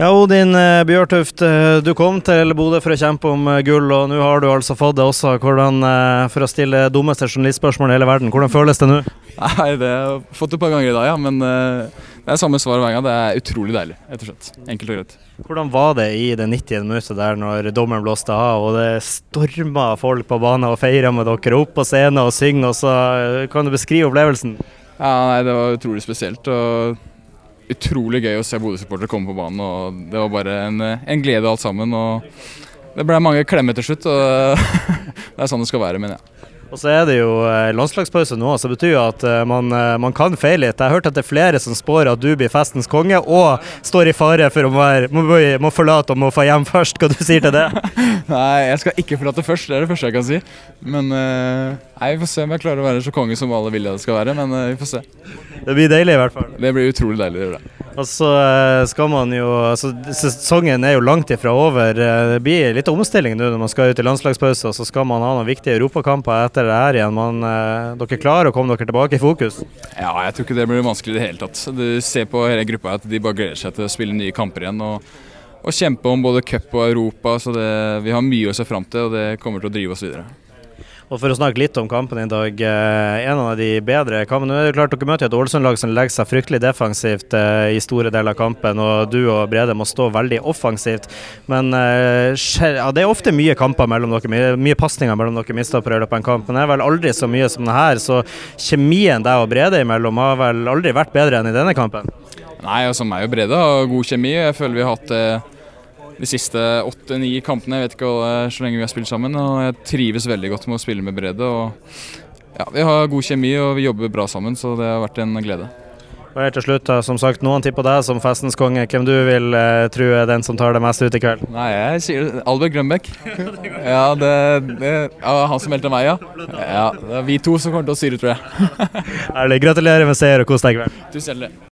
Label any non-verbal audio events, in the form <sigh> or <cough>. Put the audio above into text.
Ja, Odin eh, Bjørtuft, eh, du kom til Bodø for å kjempe om eh, gull, og nå har du altså fått det også. Hvordan, For å stille dummeste journalistspørsmål i hele verden, hvordan føles det nå? Nei, Det har jeg fått et par ganger i dag, ja. Men det er samme svar hver gang. Det er utrolig deilig, rett og slett. Enkelt og greit. Hvordan var det i det 90. minuttet der når dommeren blåste av, og det storma folk på banen og feira med dere opp på scenen og synger, og så kan du beskrive opplevelsen? Ja, nei, Det var utrolig spesielt. og utrolig gøy å se Bodø-supportere komme på banen. og Det var bare en, en, glede alt sammen. og Det ble mange klemmer til slutt. og <laughs> Det er sånn det skal være, mener jeg. Og så er det jo eh, landslagspause nå, så det betyr jo at eh, man, eh, man, kan feile litt. Jeg har hørt at det er flere som spår at du blir festens konge, og står i fare for å være, må, må forlate og må få hjem først. Hva du sier til det? <laughs> Nei, jeg skal ikke forlate først. Det er det første jeg kan si. Men nei, vi får se om jeg klarer å være så konge som alle vil det skal være. Men vi får se. Det blir deilig i hvert fall. Det blir utrolig deilig. det blir det. Og så eh, skal man jo altså Sesongen er jo langt ifra over. Eh, det blir litt omstilling nå når man skal ut i landslagspause, og så skal man ha noen viktige europakamper etter det her igjen. Man, eh, dere klarer å komme dere tilbake i fokus? Ja, jeg tror ikke det blir vanskelig i det hele tatt. Du ser på hele gruppa at de bare gleder seg til å spille nye kamper igjen. og, og kjempe om både cup og Europa. så det, Vi har mye å se fram til, og det kommer til å drive oss videre. Og For å snakke litt om kampen i dag. Eh, en av de bedre kampene. Nå er det klart Dere møter et Ålesund-lag som legger seg fryktelig defensivt eh, i store deler av kampen. og Du og Brede må stå veldig offensivt. Men eh, ja, det er ofte mye kamper mellom dere, mye, mye pasninger mellom dere midtstoppere på løpet av en kamp. Men det er vel aldri så mye som det her. Så kjemien deg og Brede imellom har vel aldri vært bedre enn i denne kampen? Nei, altså meg og Brede har god kjemi. Jeg føler vi har hatt de siste åtte-ni kampene. Jeg vet ikke så lenge vi har spilt sammen. og Jeg trives veldig godt med å spille med Brede. og ja, Vi har god kjemi og vi jobber bra sammen, så det har vært en glede. Og helt til slutt, som sagt, Noen tipper deg som festens konge. Hvem du vil eh, tro er den som tar det meste ut i kveld? Nei, jeg sier Albert Grønbæk. <laughs> ja, det, det ja, han som meldte meg, ja. ja. Det er vi to som kommer til å styre, tror jeg. <laughs> Ærlig. Gratulerer med seier og kos deg i kveld. Tusen hjertelig.